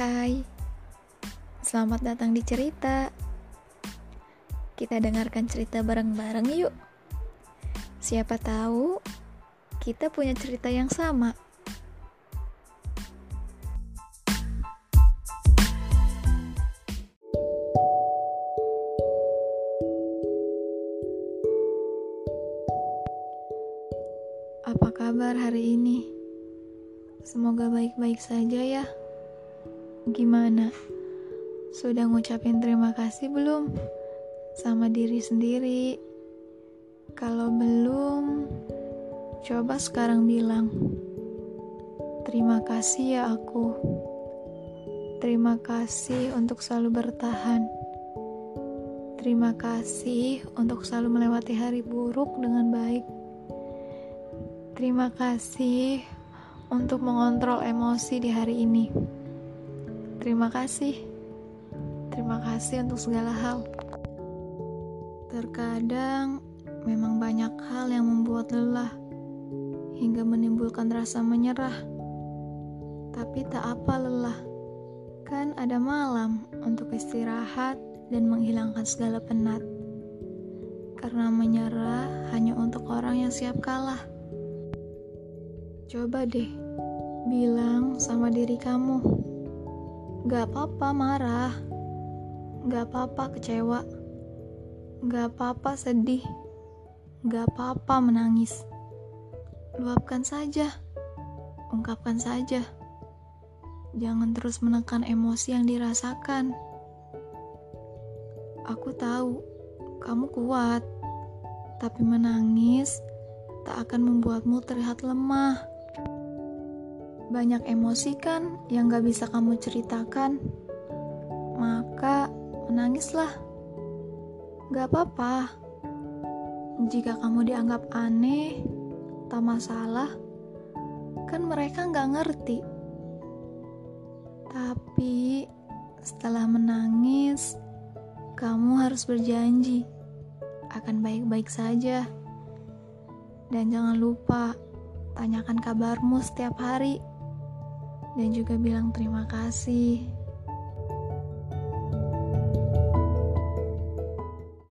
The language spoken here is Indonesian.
Hai, selamat datang di cerita. Kita dengarkan cerita bareng-bareng yuk. Siapa tahu kita punya cerita yang sama. Apa kabar hari ini? Semoga baik-baik saja ya. Gimana? Sudah ngucapin terima kasih belum? Sama diri sendiri. Kalau belum, coba sekarang bilang. Terima kasih ya aku. Terima kasih untuk selalu bertahan. Terima kasih untuk selalu melewati hari buruk dengan baik. Terima kasih untuk mengontrol emosi di hari ini. Terima kasih. Terima kasih untuk segala hal. Terkadang memang banyak hal yang membuat lelah hingga menimbulkan rasa menyerah. Tapi tak apa lelah. Kan ada malam untuk istirahat dan menghilangkan segala penat. Karena menyerah hanya untuk orang yang siap kalah. Coba deh bilang sama diri kamu, gak apa-apa marah, gak apa-apa kecewa, gak apa-apa sedih, gak apa-apa menangis. Luapkan saja, ungkapkan saja. Jangan terus menekan emosi yang dirasakan. Aku tahu kamu kuat, tapi menangis tak akan membuatmu terlihat lemah. Banyak emosi kan yang gak bisa kamu ceritakan. Maka menangislah. Gak apa-apa. Jika kamu dianggap aneh, tak masalah. Kan mereka gak ngerti. Tapi setelah menangis, kamu harus berjanji akan baik-baik saja. Dan jangan lupa tanyakan kabarmu setiap hari dan juga bilang terima kasih